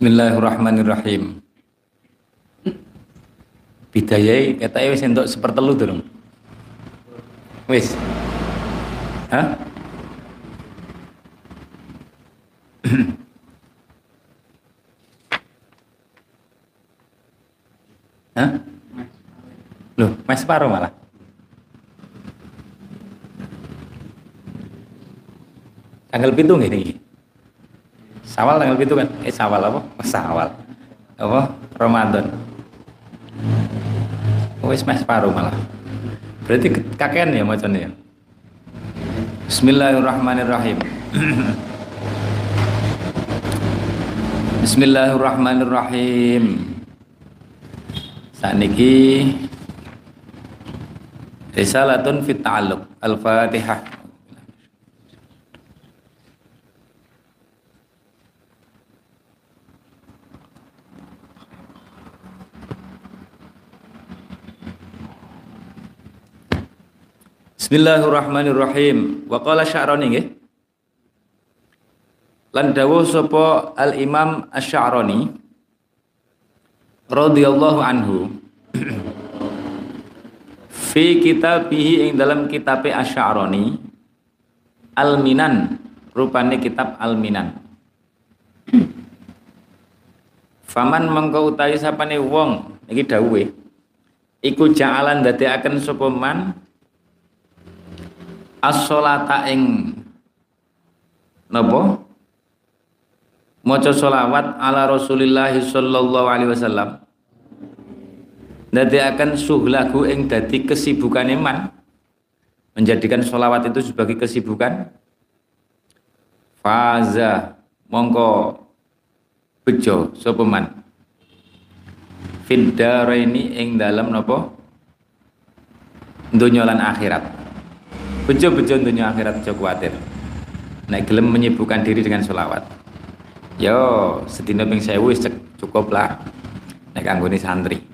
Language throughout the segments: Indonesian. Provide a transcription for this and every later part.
Bismillahirrahmanirrahim. Bidayai kata wis entuk sepertelu durung. Wis. Hah? Hah? Loh, mas separuh malah. Tanggal pintu nggih. Sawal tanggal pintu kan? Eh sawal apa? Oh, sawal. Apa? Ramadan. Oh, wis mas separuh malah. Berarti kakean ya macamnya ya. Bismillahirrahmanirrahim. Bismillahirrahmanirrahim. Saat niki Risalatun fit ta'alluq Al-Fatihah Bismillahirrahmanirrahim. Wa qala Sya'rani nggih. Lan dawuh sapa Al Imam Asy-Sya'rani radhiyallahu anhu fi kitabihi ing dalam kitab Asy-Sya'rani Al-Minan rupane kitab Al-Minan Faman mengko utawi sapane wong iki dawuhe iku ja'alan dadekaken sapa man as-sholata ing napa? Maca sholawat ala Rasulillah sallallahu alaihi wasallam. Akan suhlahu ing dadi kesibukan iman menjadikan sholawat itu sebagai kesibukan. Faza mongko bejo sapa man? Ini ing dalam nopo dunya akhirat bejo-bejo dunia akhirat aja kuatir nek gelem menyibukkan diri dengan sholawat yo sedina ping sewu cukup lah. Nek kanggone santri.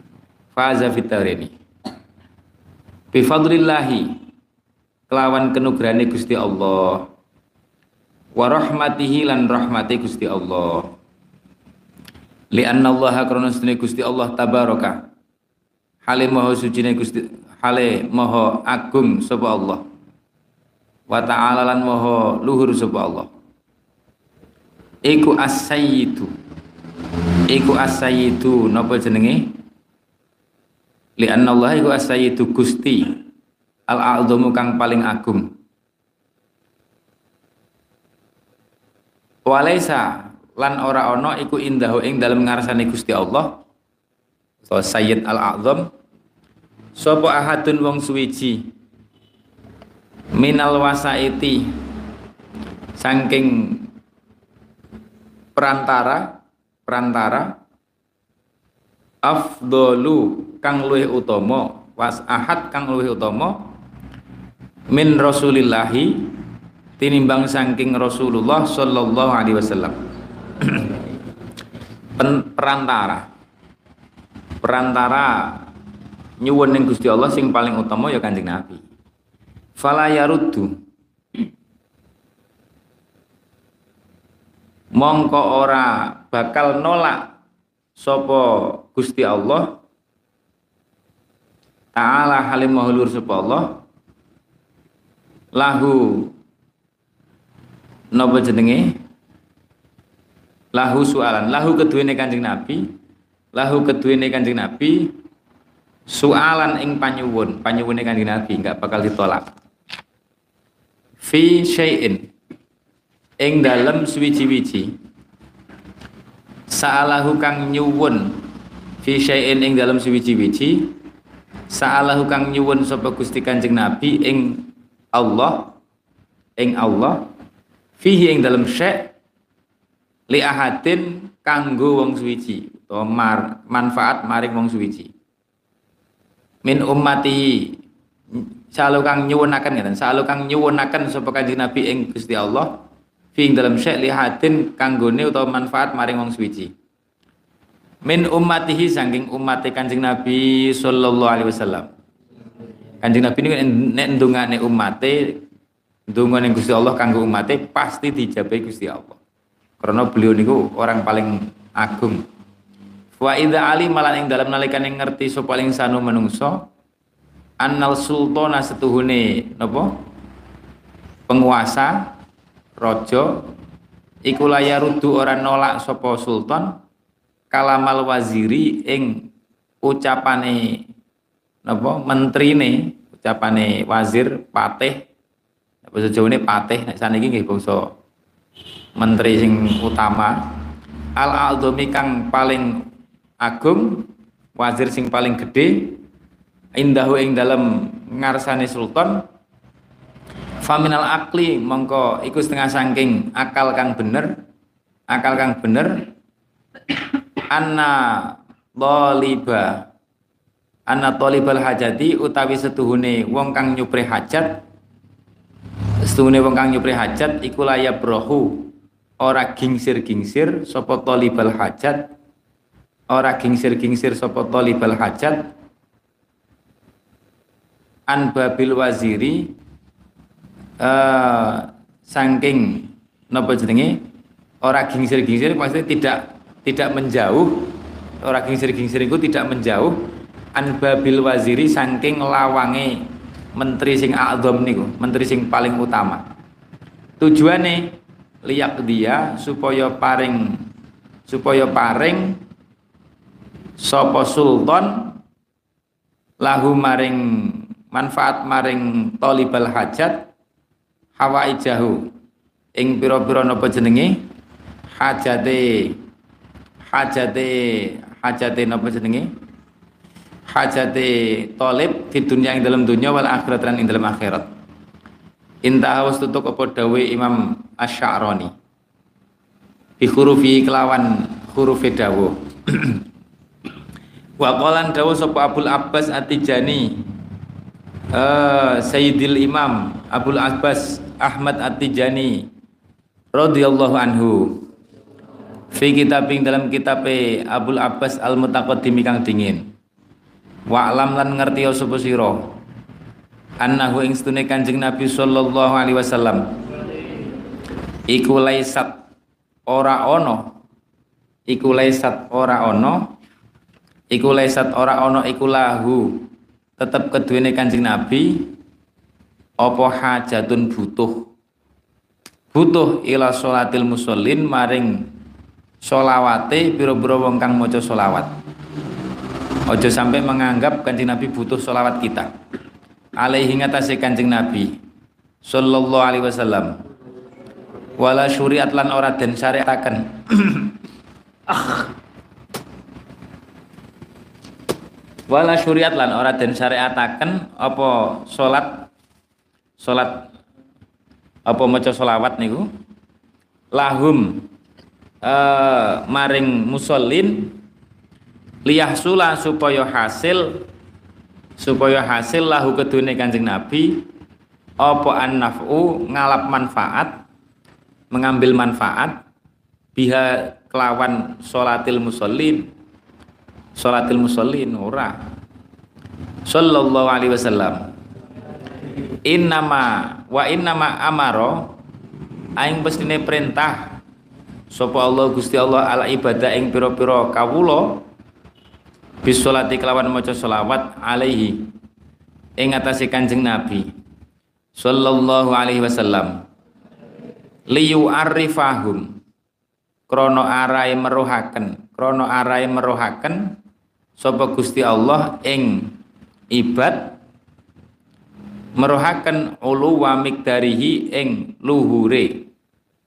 Faza ini bi fadlillahi kelawan kenugrahane Gusti Allah. Wa rahmatihi lan rahmati Gusti Allah. Li anna Allah krana Gusti Allah tabaraka. Hale maha sucine Gusti hale maha agung sapa Allah wa ta'ala lan moho luhur sapa Allah. Iku as-sayyidu. Iku as-sayyidu napa jenenge? Li anna Allah iku as-sayyidu Gusti al-a'dhamu kang paling agung. Walaisa lan ora ana iku indahu ing dalem ngarsane Gusti Allah. So sayyid al-a'dham. Sapa ahadun wong suwiji minal wasaiti saking perantara perantara afdolu kang luwih utama was ahad kang luwih utama min rasulillahi tinimbang saking Rasulullah sallallahu alaihi wasallam. Perantara. Perantara nyuwun ning Gusti Allah sing paling utama ya Kanjeng Nabi fala yaruddu. Mongko ora bakal nolak sopo Gusti Allah. Taala halim mahulur sapa Allah. Lahu napa jenenge? Lahu soalan lahu keduwene Kanjeng Nabi. Lahu keduwene Kanjeng Nabi. Soalan ing panyuwun. Panyuwune Kanjeng Nabi enggak bakal ditolak fi syai'in. Ing dalem suwiji-wiji sa'alahu kang nyuwun. Fi syai'in ing dalem suwiji-wiji sa'alahu kang nyuwun sapa Gusti Kanjeng Nabi ing Allah. Ing Allah. Fihi ing dalem syai' li ahadin kanggo wong suwiji utawa mar, manfaat maring wong suwiji min ummati Selalu kang nyuwunaken ngeten, selalu kang nyuwunaken sapa Kanjeng Nabi ing Gusti Allah fi dalam syek lihatin kanggone utawa manfaat maring wong suwiji. Min ummatihi saking umat Kanjeng Nabi sallallahu alaihi wasallam. Kanjeng Nabi ini nek ndongane umate ndonga ning Gusti Allah kanggo umate pasti dijabahi Gusti Allah. karena beliau niku orang paling agung wa idza ali malan ing dalam nalikane ngerti sapa paling sanu menungso annal sultana setuhune napa? Penguasa raja iku rudu ora nolak sapa sultan kalamal waziri ing ucapane napa? Menterine ucapane wazir patih. Basa Jawane patih nek saniki nggih bangsa menteri sing utama. Al a'dhami kang paling agung wazir sing paling gede indahu ing dalam ngarsane sultan. Faminal akli mongko iku setengah sangking akal kang bener akal kang bener. Anna toliba anna tolibal hajati utawi setuhune wong kang nyupre hajat. Setuhune wong kang nyupre hajat iku layab rohu ora gingsir-gingsir sapa tolibal hajat. Ora gingsir-gingsir sapa tolibal hajat an babil waziri uh, saking napa jenenge? Ora gingsir-gingsir maksudnya tidak tidak menjauh. Ora gingsir-gingsir itu tidak menjauh. An babil waziri saking lawange menteri sing a'dham niku menteri sing paling utama. Tujuane liyak dia supaya paring supaya paring sapa sultan lahu maring manfaat maring tolibal hajat hawa ijahu ing pira-pira napa jenenge? Hajate hajate hajate napa jenenge? Hajate tolib di dunia yang dalam dunia wal akhirat dan ing dalam akhirat. Intaha was tutuk apa dawe Imam Asy'arani bi hurufi kelawan huruf dawu wa qalan dawu sapa Abdul Abbas At-Tijani uh, Sayyidil Imam Abdul Abbas Ahmad At-Tijani radhiyallahu anhu. Fi kitabing dalam kitab Abdul Abbas Al-Mutaqaddimi kang dingin. Wa alam lan ngerti sapa sira? Annahu ing stune Kanjeng Nabi sallallahu alaihi wasallam. Iku laisat ora ono. Iku laisat ora ono. Iku laisat ora ono iku lahu tetap keduene Kanjeng Nabi apa hajatun butuh? Butuh ila sholatil musallin maring solawate biro-biro wong kang maca solawat ojo sampai menganggap Kanjeng Nabi butuh solawat kita. Alaihi ngatasi Kanjeng Nabi sallallahu alaihi wasallam wala syuriat lan ora den syariataken. Ah wala syuriat lan ora den syariataken apa salat salat apa maca selawat niku? Lahum uh, maring musallin liyahsula supaya hasil supaya hasil lahu kedune Kanjeng Nabi apa an-naf'u ngalap manfaat mengambil manfaat biha kelawan solatil musallin salatil musallin ora. Sallallahu alaihi wasallam. Innama wa innama amaro aing pestine perintah sapa Allah Gusti Allah ala ibadah ing pira-pira kawula bisolati kelawan maca selawat alaihi ing atase Kanjeng Nabi sallallahu alaihi wasallam. Liyu arifahum krono arai meruhaken krono arai meruhaken sapa Gusti Allah ing ibad merohaken ulu wa mikdarihi ing luhure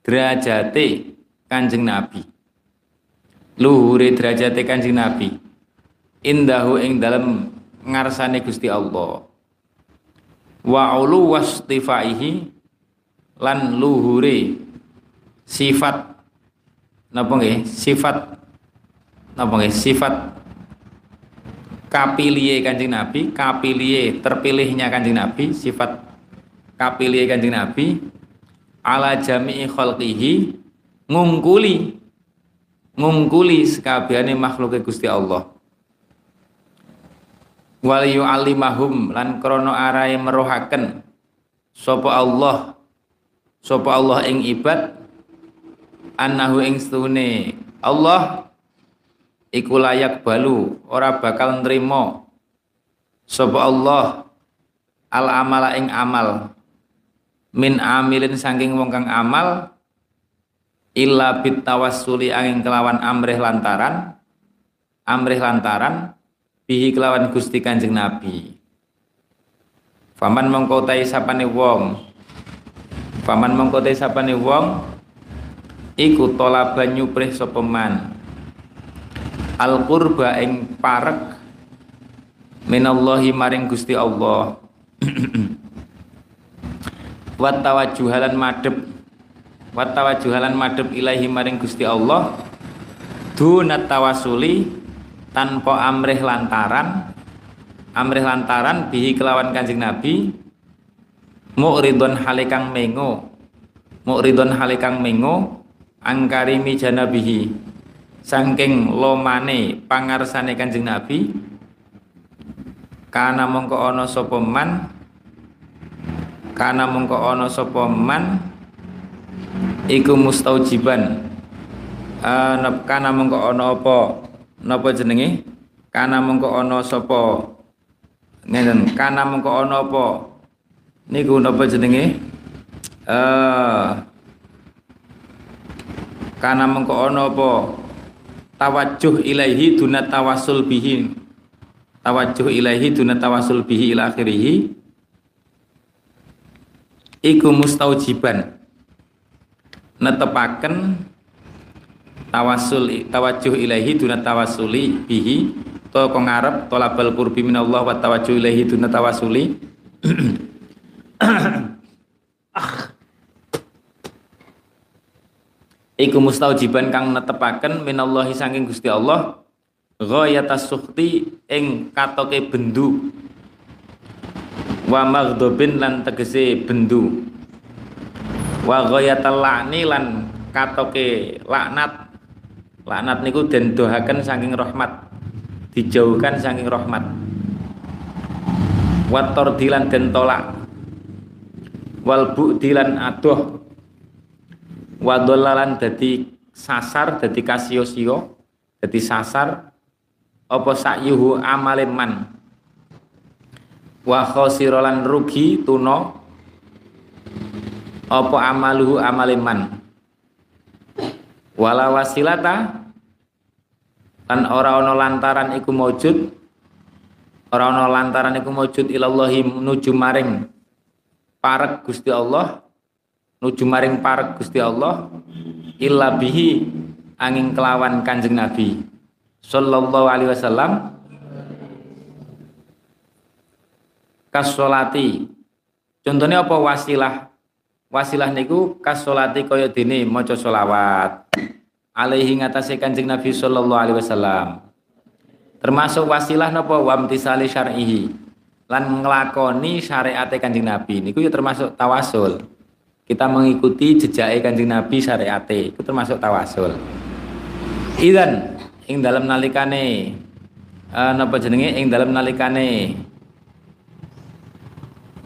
derajate Kanjeng Nabi. Luhure derajate Kanjeng Nabi. Indahu ing dalam ngarsane Gusti Allah. Wa ulu wastifaihi lan luhure sifat napa nggih? Sifat napa nggih? Sifat kapilie kanjeng Nabi, kapilie terpilihnya kanjeng Nabi, sifat kapilie kanjeng Nabi ala jami'i khalqihi ngungkuli ngungkuli sekabehane makhluk Gusti Allah. Wal yu'allimahum lan krana arahe merohaken sapa Allah sapa Allah ing ibad annahu ing stune Allah iku layak balu ora bakal nrimo. Sapa Allah al amala ing amal. Min amilin saking wong kang amal illa bit tawassuli angin kelawan amrih lantaran amrih lantaran bihi kelawan Gusti Kanjeng Nabi. Faman mongko tai sapane wong Faman mongko tai sapane wong iku tolaba nyuprih sapa man al qurba ing parek minallahi maring Gusti Allah. Wa tawajuhalan madhep wa tawajuhalan madhep ilahi maring Gusti Allah dunat tawasuli tanpa amrih lantaran amrih lantaran bihi kelawan Kanjeng Nabi mu'ridun halikang mengo mu'ridun halikang mengo angkarimi janabihi saking lomane pangarsane Kanjeng Nabi kana mongko ana sapa man kana mongko ana sapa man iku mustaujiban. Uh, kana mongko ana apa? Napa jenenge? Kana mongko ana sapa? Ngenen kana mongko ana apa? Niku napa jenenge? Eh uh, kana mongko ana apa tawajjuh ilaihi dunat tawasul bihi. Tawajjuh ilaihi dunat tawasul bihi ila akhirih iku mustaujiban. Netepaken tawasul tawajuh ilahi duna tawasuli bihi. To kok ngarep tolabal qurbi minallah wa tawajuh ilahi duna tawasuli iku mustaujiban kang netepaken minallahi saking Gusti Allah ghayatas sukhti ing katoke bendu. Wa maghdobin lan tegese bendu. Wa ghayatal la'ni lan katoke laknat. Laknat niku den dohaken saking rahmat dijauhkan saking rahmat. Wa tardilan den tolak. Wal bu'dilan adoh wa dolalan dadi sasar dadi kasio-sio dadi sasar apa sakyuhu amalin man? Wa khosirolan rugi tuno apa amaluhu amaliman wala wasilata lan ora ana lantaran iku maujud ora ana lantaran iku maujud ilallahi nuju maring parek Gusti Allah nuju maring parek Gusti Allah illa bihi angin kelawan Kanjeng Nabi. Sallallahu alaihi wasallam. Kasolati contohnya apa? Wasilah. Wasilah niku kasolati kaya dene maca selawat. Alaihi ngatasé Kanjeng Nabi sallallahu alaihi wasallam. Termasuk wasilah napa? Wamtisali syar'ihi. Lan nglakoni syariate Kanjeng Nabi. Niku ya termasuk tawasul kita mengikuti jejake Kanjeng Nabi syariate. Itu termasuk tawasul. Idan ing dalam nalikane uh, napa jenenge? Ing dalam nalikane.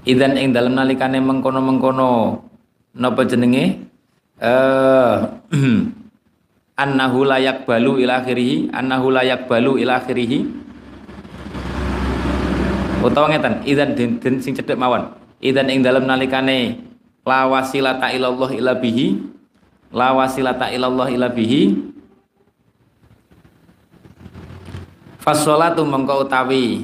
Idan ing dalam nalikane mengkono-mengkono. Napa jenenge? Uh, annahu layak balu ila akhirih annahu layak balu ila akhirih utawa ngeten idan den, den sing cedhek mawon. Idan ing dalam nalikane la wasilata ilallah ila bihi. La wasilata ilallah ila bihi. Fasolatu mengkau utawi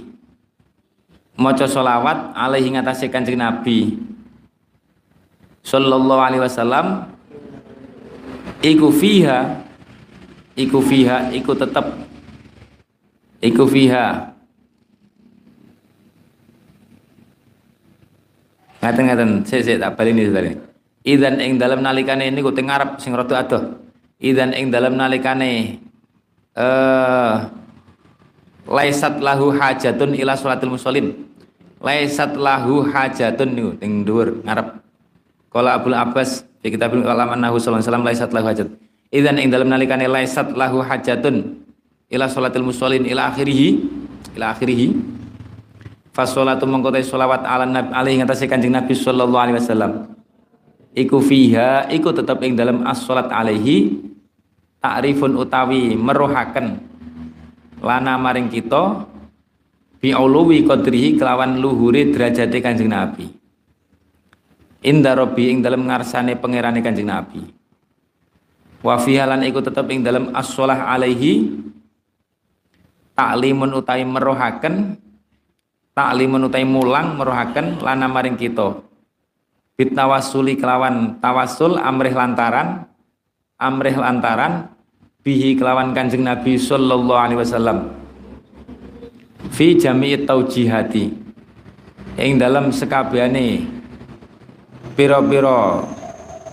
maca solawat alaihi ngatasi kanjeng Nabi sallallahu alaihi wasallam. Iku fiha iku fiha iku tetep iku fiha ngaten ngaten sik sik tak bali ini tadi idan ing dalam nalikane ini ku ngarep sing rada adoh. Idan ing dalam nalikane eh laisat lahu hajatun ila salatil musallin. Laisat lahu hajatun niku ning dhuwur ngarep. Kala Abdul Abbas fi kitabul kalam annahu sallallahu alaihi laisat lahu hajat. Idzan ing dalem nalikane laisat lahu hajatun ila salatil musallin ila akhirih ila akhirih fa salatu mengko selawat ala nabi alaihi ngatasi kanjeng Nabi sallallahu alaihi wasallam. Iku fiha iku tetep ing dalam as-salat alaihi takrifun utawi meruhaken lana maring kita bi qadrihi kelawan luhure derajate Kanjeng Nabi. Inda rabbi ing dalam ngarsane pangerane Kanjeng Nabi. Wa fiha iku tetep ing dalam as-shalah alaihi taklimun utawi meruhaken taklimun utawi mulang meruhaken lana maring kita. Bit tawassuli kelawan tawasul amrih lantaran amrih lantaran bihi kelawan kanjeng Nabi sallallahu alaihi wasallam. Fi jami'i taujihati. Ing dalam sekabehane pira-pira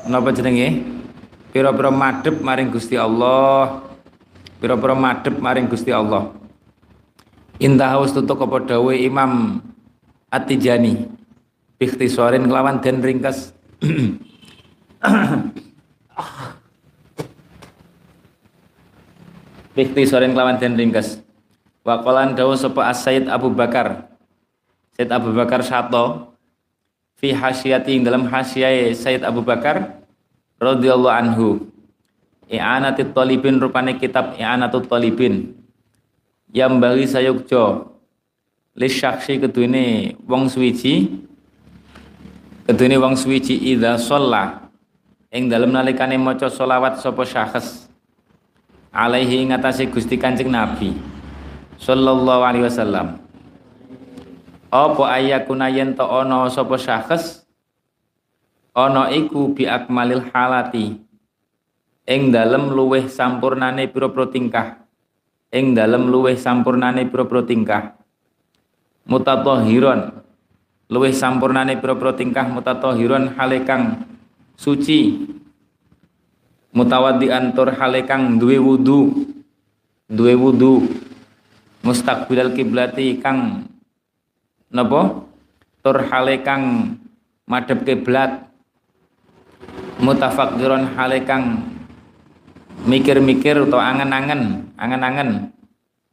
napa jenenge? Pira-pira madhep maring Gusti Allah. Pira-pira madhep maring Gusti Allah Intahaus tutuk apa dawuh Imam At-Tijani. Bikhtisorin kelawan dan ringkas. Bikhtisorin kelawan dan ringkas. Waqalan dawu sapa As-Sayyid Abu Bakar. Sayyid Abu Bakar Sato. Fi hasyati dalam hasyai Sayyid Abu Bakar radhiyallahu anhu. I'anatit talibin rupane kitab I'anatut talibin yang bagi sayukjo li syaksi kedune wong suwiji. Kedune wong suwiji idza shalla ing dalem nalikane maca selawat sapa syakhs. Alaihi ngatasi Gusti Kanjeng Nabi. Sallallahu alaihi wasallam. Apa ayakuna yen to ana sapa syakhs? Ana iku bi akmalil halati. Ing dalem luweh sampurnane pira-pira tingkah ing dalem luweh sampurnane pira-pira tingkah? Mutatahhiron. Luwih sampurnane pira-pira tingkah mutatahiron hale kang suci? Mutawaddian tur hale kang duwe wudu? Duwe wudu. Mustaqbilal kiblati kang napa? Tur hale kang madhep kiblat. Mutafakkiron hale kang mikir-mikir atau angen-angen angen-angen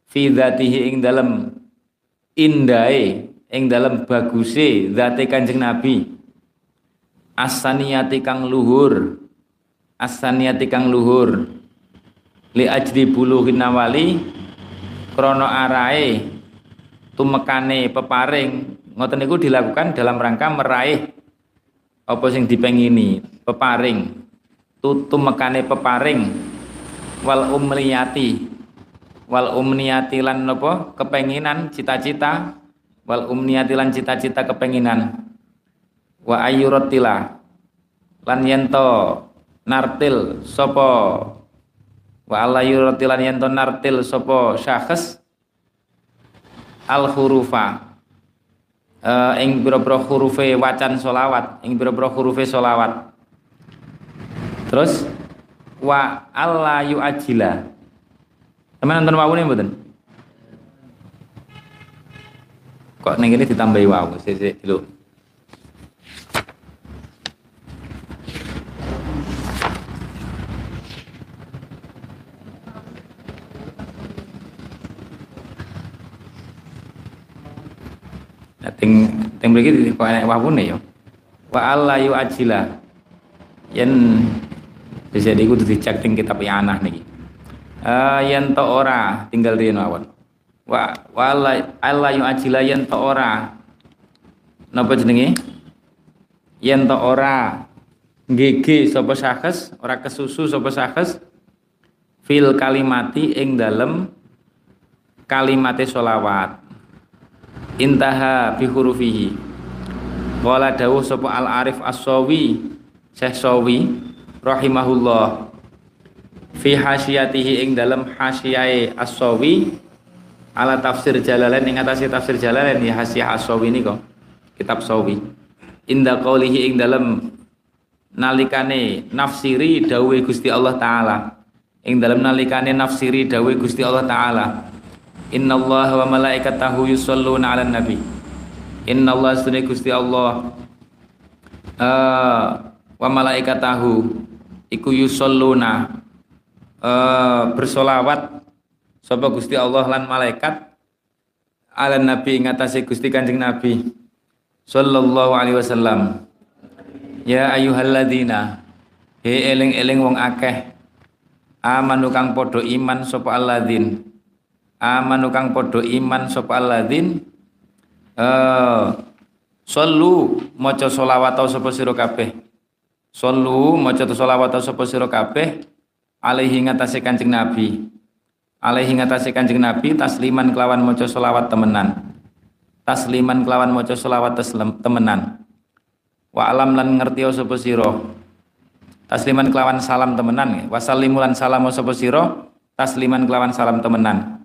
fi dzatihi ing dalem indahe ing dalam baguse zate Kanjeng Nabi. Asaniyati kang luhur asaniyati kang luhur. Li ajri buluhin nawali krono arae tumekane peparing. Ngoten niku dilakukan dalam rangka meraih apa sing dipengini? Peparing. Tumekane peparing wal umniyati. Wal umniyati lan napa kepenginan cita-cita. Wal umniyatilan cita-cita kepenginan. Wa ayyuratila. Lan yento nartil sopo wa alla yuratilan yento nartil sopo syakhs? Al hurufa uh, ing biro-biro hurufe wacan solawat ing biro-biro hurufe solawat terus wa alla yu'ajila teman nonton wawune mboten Kok neng ini ditambahi wow, sik. Nah, ting ting mriki kok enek wawune ya. Wa alla yu ajila. Yen jadi kudu dicek ting kitab anah niki. Uh, yen to ora tinggal riyen mawon. Wa wala Allah yang ajila yen to ora. Napa jenenge? Yen to ora gege sapa syakhs ora kesusu sapa syakhs fil kalimati ing dalem kalimate solawat intaha bi hurufihi. Wala dawuh sapa al arif as-sawi Syekh Sawi rahimahullah fi hasyatihi ing dalem hasyiae as-sawi ala tafsir Jalalain ing atase tafsir Jalalain ya Hasyiah As-Sawi kok kitab Sawi. Inda qaulihi ing dalam nalikane nafsiri dawuhe Gusti Allah taala. Ing dalam nalikane nafsiri dawuhe Gusti Allah taala. Innallaha wa malaikatahu yusholluna 'alan nabi. Innallaha sunni Gusti Allah uh, wa malaikatahu iku yusholluna uh, bersolawat sapa Gusti Allah lan malaikat. Ala nabi ngatasi Gusti Kanjeng Nabi sallallahu alaihi wasallam. Ya ayyuhalladzina he eling-eling wong akeh amanu kang padha iman sapa alladzin. Amanu kang padha iman sapa alladzin. Eh sallu maca selawat sapa sira kabeh sallu maca selawat sapa sira kabeh alaihi ngatasé Kanjeng Nabi. Alaihi ngatasé Kanjeng Nabi tasliman kelawan maca selawat temenan. Tasliman kelawan maca selawat temenan. Wa alam lan ngerti sapa sira. Tasliman kelawan salam temenan. Wasallimu lan salam sapa sira. Tasliman kelawan salam temenan.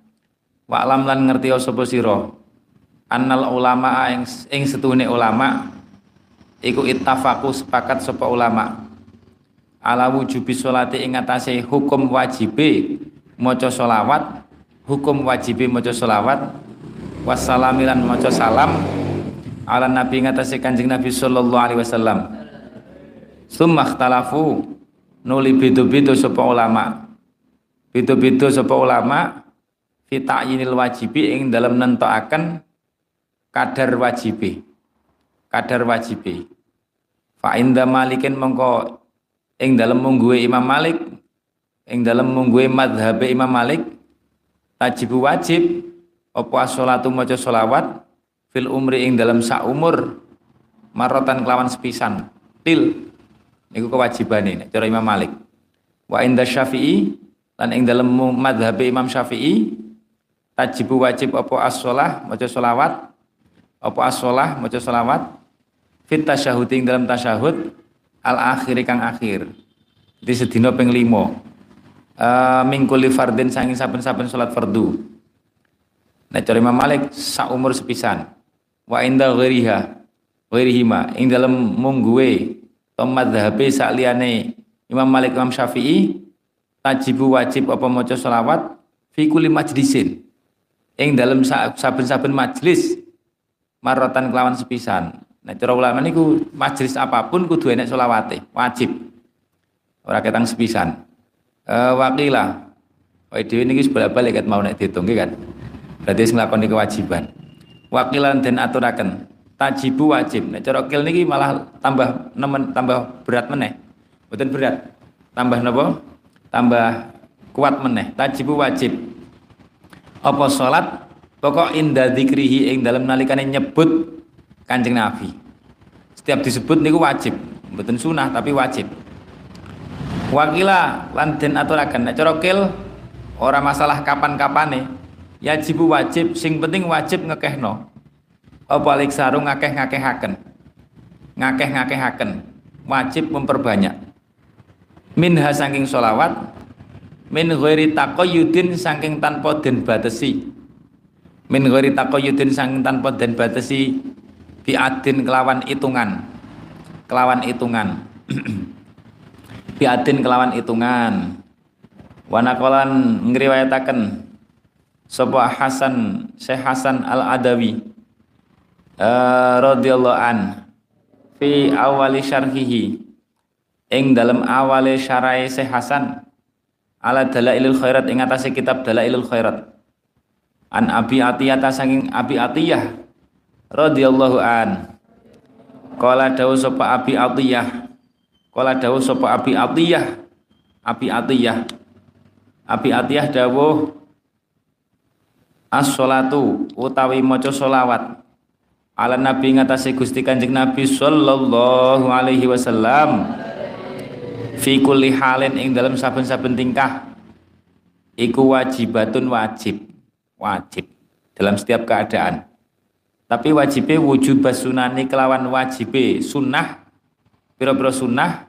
Wa alam lan ngerti sapa sira. Annal ulama ing ing setuhune ulama iku ittafaqu sepakat sapa ulama. Ala wujubi sholati ing atase hukum wajibe maca sholawat hukum wajibe maca sholawat wassalamilan maca salam. Ala nabi ngatasi kanjeng nabi sallallahu alaihi wasallam. Summa ikhtalafu nuli bidu-bidu sapa ulama. Bidu-bidu sapa ulama fi ta'yinil wajibi ing dalam nentokaken kadar wajibi kadar wajibi fa inda malikin mengko ing dalam mungguwe Imam Malik ing dalam mungguwe madhab Imam Malik tajibu wajib apa sholatu maca sholawat fil umri ing dalam sak umur marotan kelawan sepisan. Til niku kewajibane nek cara Imam Malik. Wa inda Syafi'i lan ing dalam madhab Imam Syafi'i tajibu wajib apa as-shalah maca sholawat apa as-shalah maca sholawat fit tasyahud ing dalam tasyahud. Al akhir kang akhir. Di sedina ping 5 uh, mingkuli fardin sanging saben-saben salat fardu. Nek cara Imam Malik sak umur sepisan. Wa inda ghairiha ghairihima. Ing dalam mungguwe to madzhabe sak liyane Imam Malik Imam Syafi'i tajibu wajib apa maca selawat fi kulli majlisin. Ing dalam saben-saben majlis marotan kelawan sepisan. Nah, cara ulama niku majlis apa pun kudu enek selawate, wajib. Ora ketang sepisan. Eh wakilah. Wae dhewe niki bolak-balik ket mau nek dihitung kan. Berarti nglakoni kewajiban. Wakilan dan aturaken tajibu wajib. Nek cara kil niki malah tambah nemen tambah berat meneh. Mboten berat. Tambah napa? Tambah kuat meneh. Tajibu wajib. Apa salat pokok inda dzikrihi ing dalam nalikane nyebut Kanjeng Nabi. Setiap disebut niku wajib. Mboten sunah tapi wajib. Wakila lan den aturaken nek cara kil ora masalah kapan-kapane yajibu wajib sing penting wajib ngekehno. Apa alik sarung ngakeh-ngakehaken? Ngakeh-ngakehaken. Wajib memperbanyak. Minha saking solawat min ghairi taqayyudin saking tanpa den batesi min ghairi taqayyudin saking tanpa den batesi biadin kelawan hitungan. Kelawan hitungan. Biadin kelawan hitungan. Wanakolan ngriwayataken sapa Hasan Syekh Hasan Al Adawi uh, radhiyallahu an fi awali syarhihi. Ing dalam awale syarai Syekh Hasan ala dalailul khairat ing atase kitab dalailul khairat an Abi Atiyah saking Abi Atiyah radhiyallahu an. Kala dawu sapa Abi Atiyah? Kala dawu sapa Abi Atiyah? Abi Atiyah. Abi Atiyah dawuh as-sholatu utawi maca solawat ala nabi ngatasi Gusti Kanjeng Nabi sallallahu alaihi wasallam fi kulli halin ing dalam saben-saben tingkah. Iku wajibatun wajib wajib dalam setiap keadaan. Tapi wajibnya wujud basunani kelawan wajibe sunnah pira-pira sunnah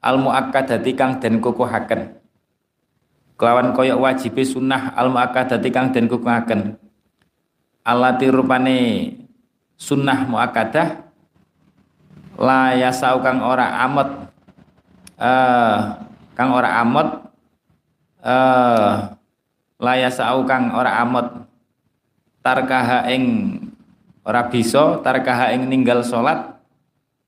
al muakkadati kang den kukuhaken kelawan koyok wajib sunnah al muakkadati kang den kukuhaken alati rupane sunnah muakkadah la yasau kang ora amot uh, kang ora amot uh, la yasau kang ora amot tarkaha ing ora bisa tarkaha ing ninggal salat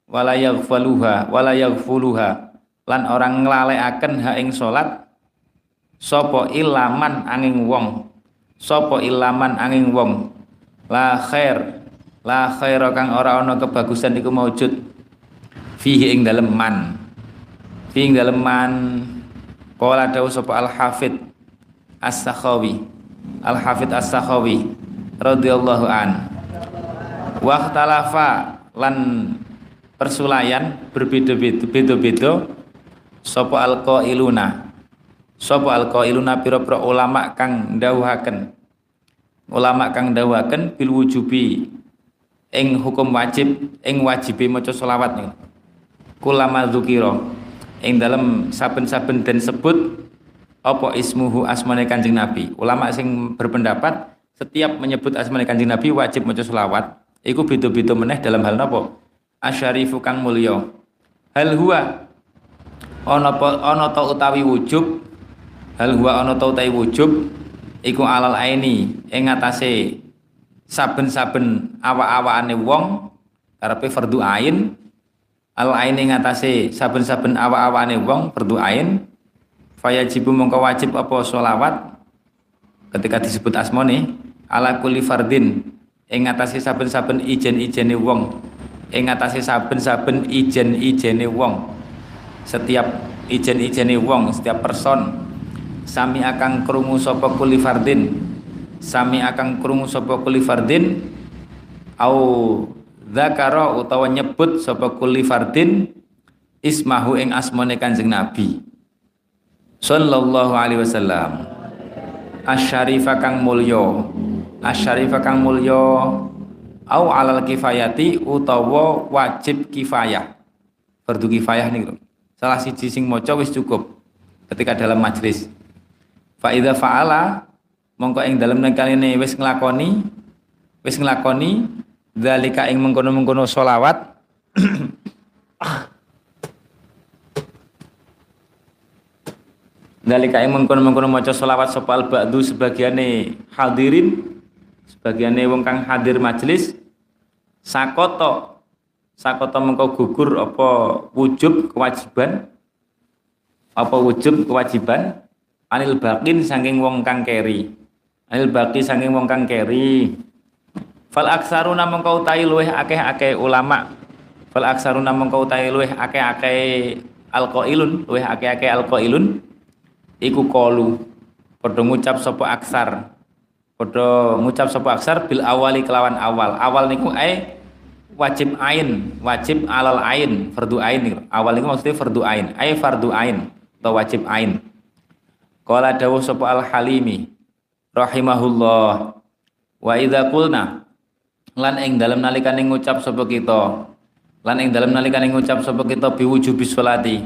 wala yaghfaluha wala yaghfuluha. Lan orang nglalekaken ha ing salat Sopo ilaman angin wong Sopo ilaman angin wong. La khair la khair kang ora ana kebagusan iku maujud fihi ing dalem man fihi ing dalem man qala dawu sapa al hafid as-sakhawi al hafid as-sakhawi radhiyallahu an. Waktalafa lan persulayan berbeda-beda beda-beda. Sapa alqailuna? Sapa alqailuna pira-pira ulama kang dawuhaken ulama kang dawuhaken bil wujubi ing hukum wajib ing wajibe maca selawat kulama dzukira ing dalam saben-saben dan sebut apa ismuhu asmane Kanjeng Nabi? Ulama sing berpendapat setiap menyebut asmane Kanjeng Nabi wajib maca selawat. Iku beda-beda meneh dalam hal napa? Asyarifu kang mulya. Hal huwa? Ana ana ta utawi wujub? Hal huwa ana ta utawi wujub? Iku alal aini ing atase saben-saben awak-awakane wong karepe fardu ain. Al aini ing atase saben-saben awak-awakane wong fardu ain fayajibu mongko wajib apa sholawat ketika disebut asmone ala kulli fardin ing saben-saben ijen-ijene wong. Ing saben-saben ijen-ijene wong. Setiap ijen-ijene wong setiap person sami akan krungu sapa kuli fardin sami akan krungu sapa kuli fardin au zakara utawa nyebut sapa kuli fardin ismahu ing asmane Kanjeng Nabi sallallahu alaihi wasallam. Asyarifa kang mulya. Asyarifa kang mulya au alal kifayati utawa wajib kifayah. Fardu kifayah nih salah siji sing maca wis cukup ketika dalam majlis. Fa idza fa'ala mongko ing dalem nekaline wis nglakoni wis nglakoni dzalika ing mengkono-mengkono selawat Dalika ing mengkono-mengkono maca selawat sopal ba'du sebagiane hadirin sebagiane wong kang hadir majelis sakoto sakoto mengko gugur apa wujub kewajiban apa wujub kewajiban anil bakin saking wong kang keri. Anil baki saking wong kang keri. Fal aksaruna mengko utahi luweh akeh-akeh ulama. Fal aksaruna mengko utahi luweh akeh-akeh alqailun luweh akeh-akeh alqailun iku kolu padha ngucap sapa aksar. Padha ngucap sapa aksar bil awali kelawan awal. Awal niku ae wajib ain wajib alal ain fardu ain niku. Awal niku maksudnya fardu ain. Ae fardu ain atau wajib ain. Qala dawuh sapa al halimi rahimahullah wa idza qulna lan ing dalem nalikane ngucap sapa kita lan ing dalem nalikane ngucap sapa kita biwujubi sholati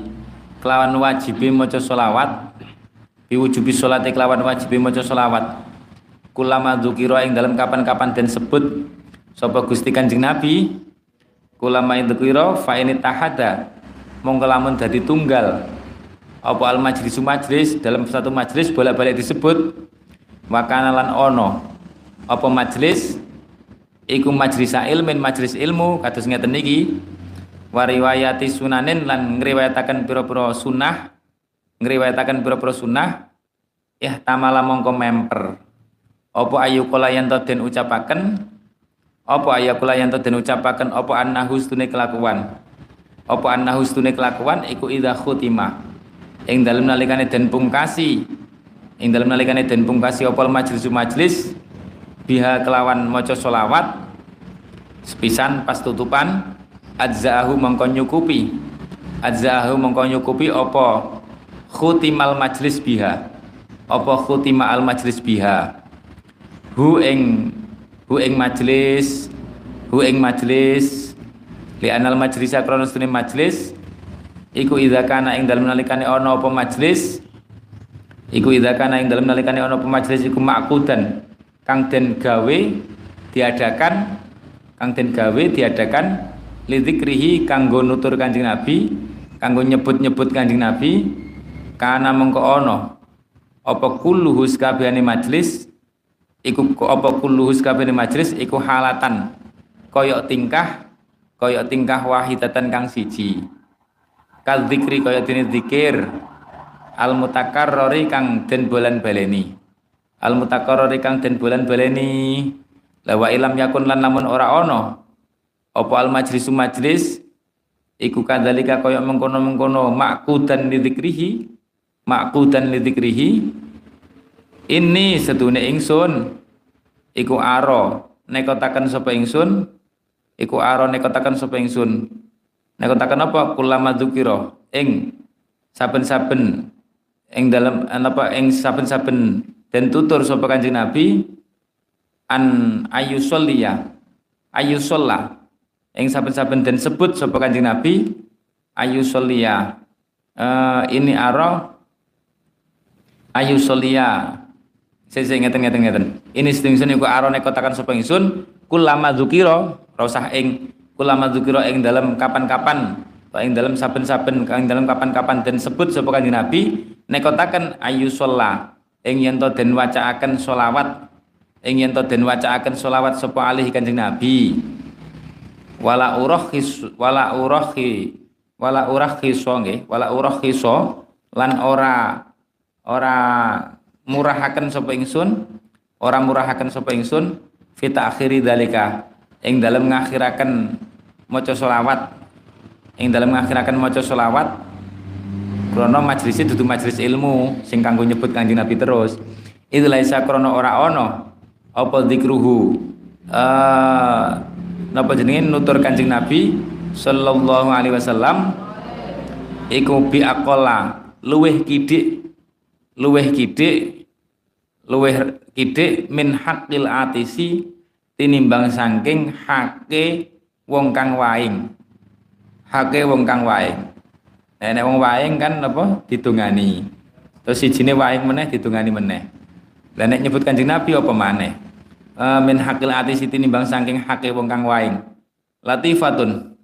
kelawan wajibi maca sholawat biwujubi sholat kelawan wajib maca sholawat kulama dzukira ing dalam kapan-kapan dan sebut sapa Gusti Kanjeng Nabi. Kulama dzukira fa ini tahada mongko lamun dadi tunggal. Apa al majlis majlis dalam satu majlis bolak-balik disebut. Makana lan ono. Apa majlis? Iku majlis ilmin majlis ilmu kados ngeten niki wariwayati sunanin lan ngriwayataken pira-pira sunnah ngriwayataken pira-pira sunnah ya tamala mongko memper. Apa ayu kala yen den ucapaken? Apa ayu kala yen den ucapaken? Apa annahu stune kelakuan? Apa annahu stune kelakuan? Iku idza khutima. Ing dalem nalikane den pungkasi. Ing dalem nalikane den pungkasi apa majlis majlis? Biha kelawan maca selawat. Sepisan pas tutupan. Adzaahu mongko nyukupi. Adzaahu mongko nyukupi apa khutimal majlis biha. Apa khutima al majlis biha? Hu ing hu ing majlis hu ing majlis. Li anal majlis krana stune majlis. Iku idza kana ing dalem nalikane ana apa majlis? Iku idza kana ing dalem nalikane ana apa majlis iku makudan. Kang den gawe diadakan kang den gawe diadakan lidzikrihi kanggo nutur Kanjeng Nabi kanggo nyebut-nyebut Kanjeng Nabi kana mengko ono. Apa kulluhu sakabehane majlis? Iku apa kulluhu sakabehane majlis? Iku halatan. Kaya tingkah kaya tingkah wahidatan kang siji. Kal zikri kaya dene zikir al mutakarrori kang den bolan baleni. Al mutakarrori kang den bolan baleni. Lawa ilam yakun lan lamun ora ono apa al majlisu majlis? Iku kadzalika kaya mengkono-mengkono makudan makudan lidzikrihi ini sedune ingsun iku aro. Nekotaken sapa ingsun? Iku aro nekotaken sapa ingsun? Nekotaken apa? Kulama dzukira. Ing saben-saben ing dalam apa ing saben-saben dan tutur sapa Kanjeng Nabi an ayusolliya ayusolla ing saben-saben dan sebut sapa Kanjeng Nabi ayusolliya uh, ini aro ayusolliya saya saya ngeten ngeten ngeten ini sedingsun iku aro nek kotakan sapa ingsun? Kulama dzukira rasah ing kulama dzukira ing dalam kapan-kapan ing dalam saben-saben ing dalam kapan-kapan dan sebut sapa Kanjeng Nabi nek kotakan ayusolla ing yen to den wacaaken selawat ing yen to den wacaaken selawat sapa alih Kanjeng Nabi. Wala urahis wala urahi wala urahhiso nggih wala urahhiso lan ora ora murahaken sapa ingsun ora murahaken sapa ingsun fita akhiri dalika ing dalem ngakhiraken maca selawat. Ing dalem ngakhiraken maca selawat krana majelis dudu majelis ilmu sing kanggo nyebut Kanjeng Nabi terus. Itu laisa krana ora ana apa dikruhu uh, napa jenenge? Nutur Kanjeng Nabi sallallahu alaihi wasallam. Iku bi aqalla luweh kidik luweh kidik luweh kidik min haqqil atisi tinimbang saking hake wong kang waing. Hake wong kang waing. Nek wong waing kan apa? Ditungani. Terus sijine waing meneh ditungani meneh. Lah nek nyebut Kanjeng Nabi apa maneh? Uh, min hakil ati siti nimbang saking hake wong kang waing. Latifatun.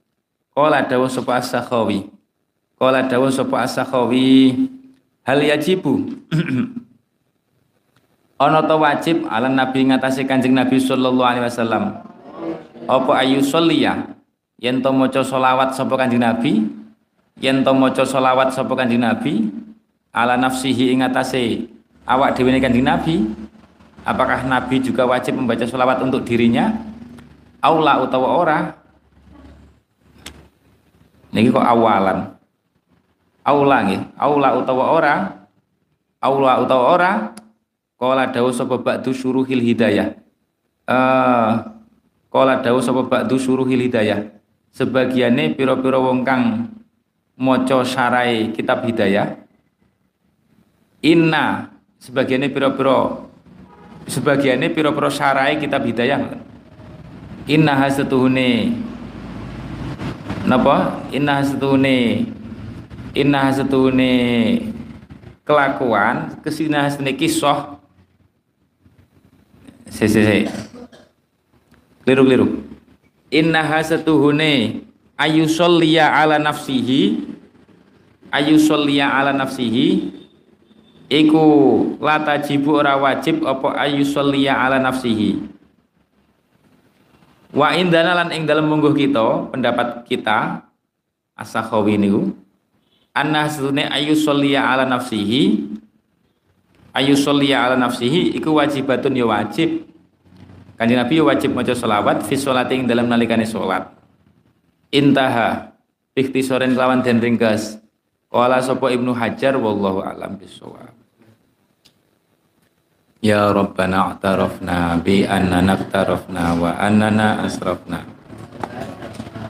Qala dawu sapa as-sakhawi. Qala dawu sapa as-sakhawi hal yajibu ana ta wajib ala nabi ngatasi kanjeng nabi sallallahu alaihi wasallam apa ayu sholliya yen to maca selawat sapa kanjeng nabi yen to maca selawat sapa kanjeng nabi ala nafsihi ing atase awak dhewe kanjeng nabi Apakah Nabi juga wajib membaca sholawat untuk dirinya? Aula utawa ora? Ini kok awalan. Aula nggih, aula utawa ora? Aula utawa ora? Kala dawuh sapa ba'du syuruhil hidayah. Eh kala dawuh sapa ba'du syuruhil hidayah. Sebagiane pira-pira wong kang maca syarai kitab hidayah. Inna sebagiannya pira-pira sebagiannya piro-piro syarai kitab hidayah inna hasetuhune napa inna hasetuhune inna hasetuhune kelakuan kesina hasetuhune kisah. Se se se keliru keliru inna hasetuhune ayusolliya ala nafsihi ayusolliya ala nafsihi. Iku lata jibu ora wajib apa ayu ala nafsihi. Wa indana lan ing dalem mungguh kita pendapat kita as-sakhawi niku anna sunne ayu sholliya ala nafsihi. Ayu sholliya ala nafsihi iku wajibatun ya wajib. Kanjeng Nabi ya wajib maca selawat fi dalam nalikane salat intaha ikhtisoren kelawan den ringkas. Qala sapa Ibnu Hajar wallahu alam bisawab. Ya Rabbana a'tarafna bi annana aqtarafna wa annana asrafna.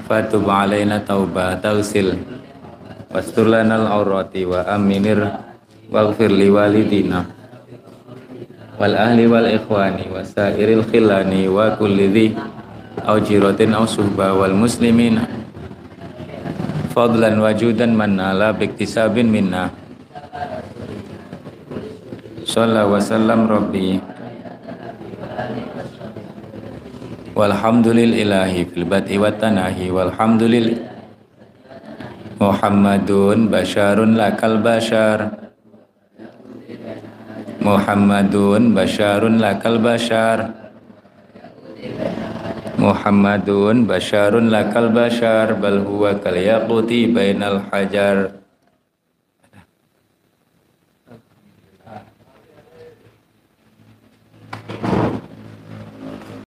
Fatub alaina tauba tausil wastur lana al-aurati wa aminir waghfir li walidina wal ahli wal ikhwani wa sairil khilani wa kulli dhi au jiratin au suhba wal muslimina fadlan wajudan manala biktisabin minna. Sallallahu wasallam rabbi. Walhamdulillahi fil bad'i wa tanahi walhamdulillah Muhammadun basharun lakal bashar. Muhammadun basharun lakal bashar. Muhammadun basharun lakal bashar. Bal huwa kal yaquti bainal hajar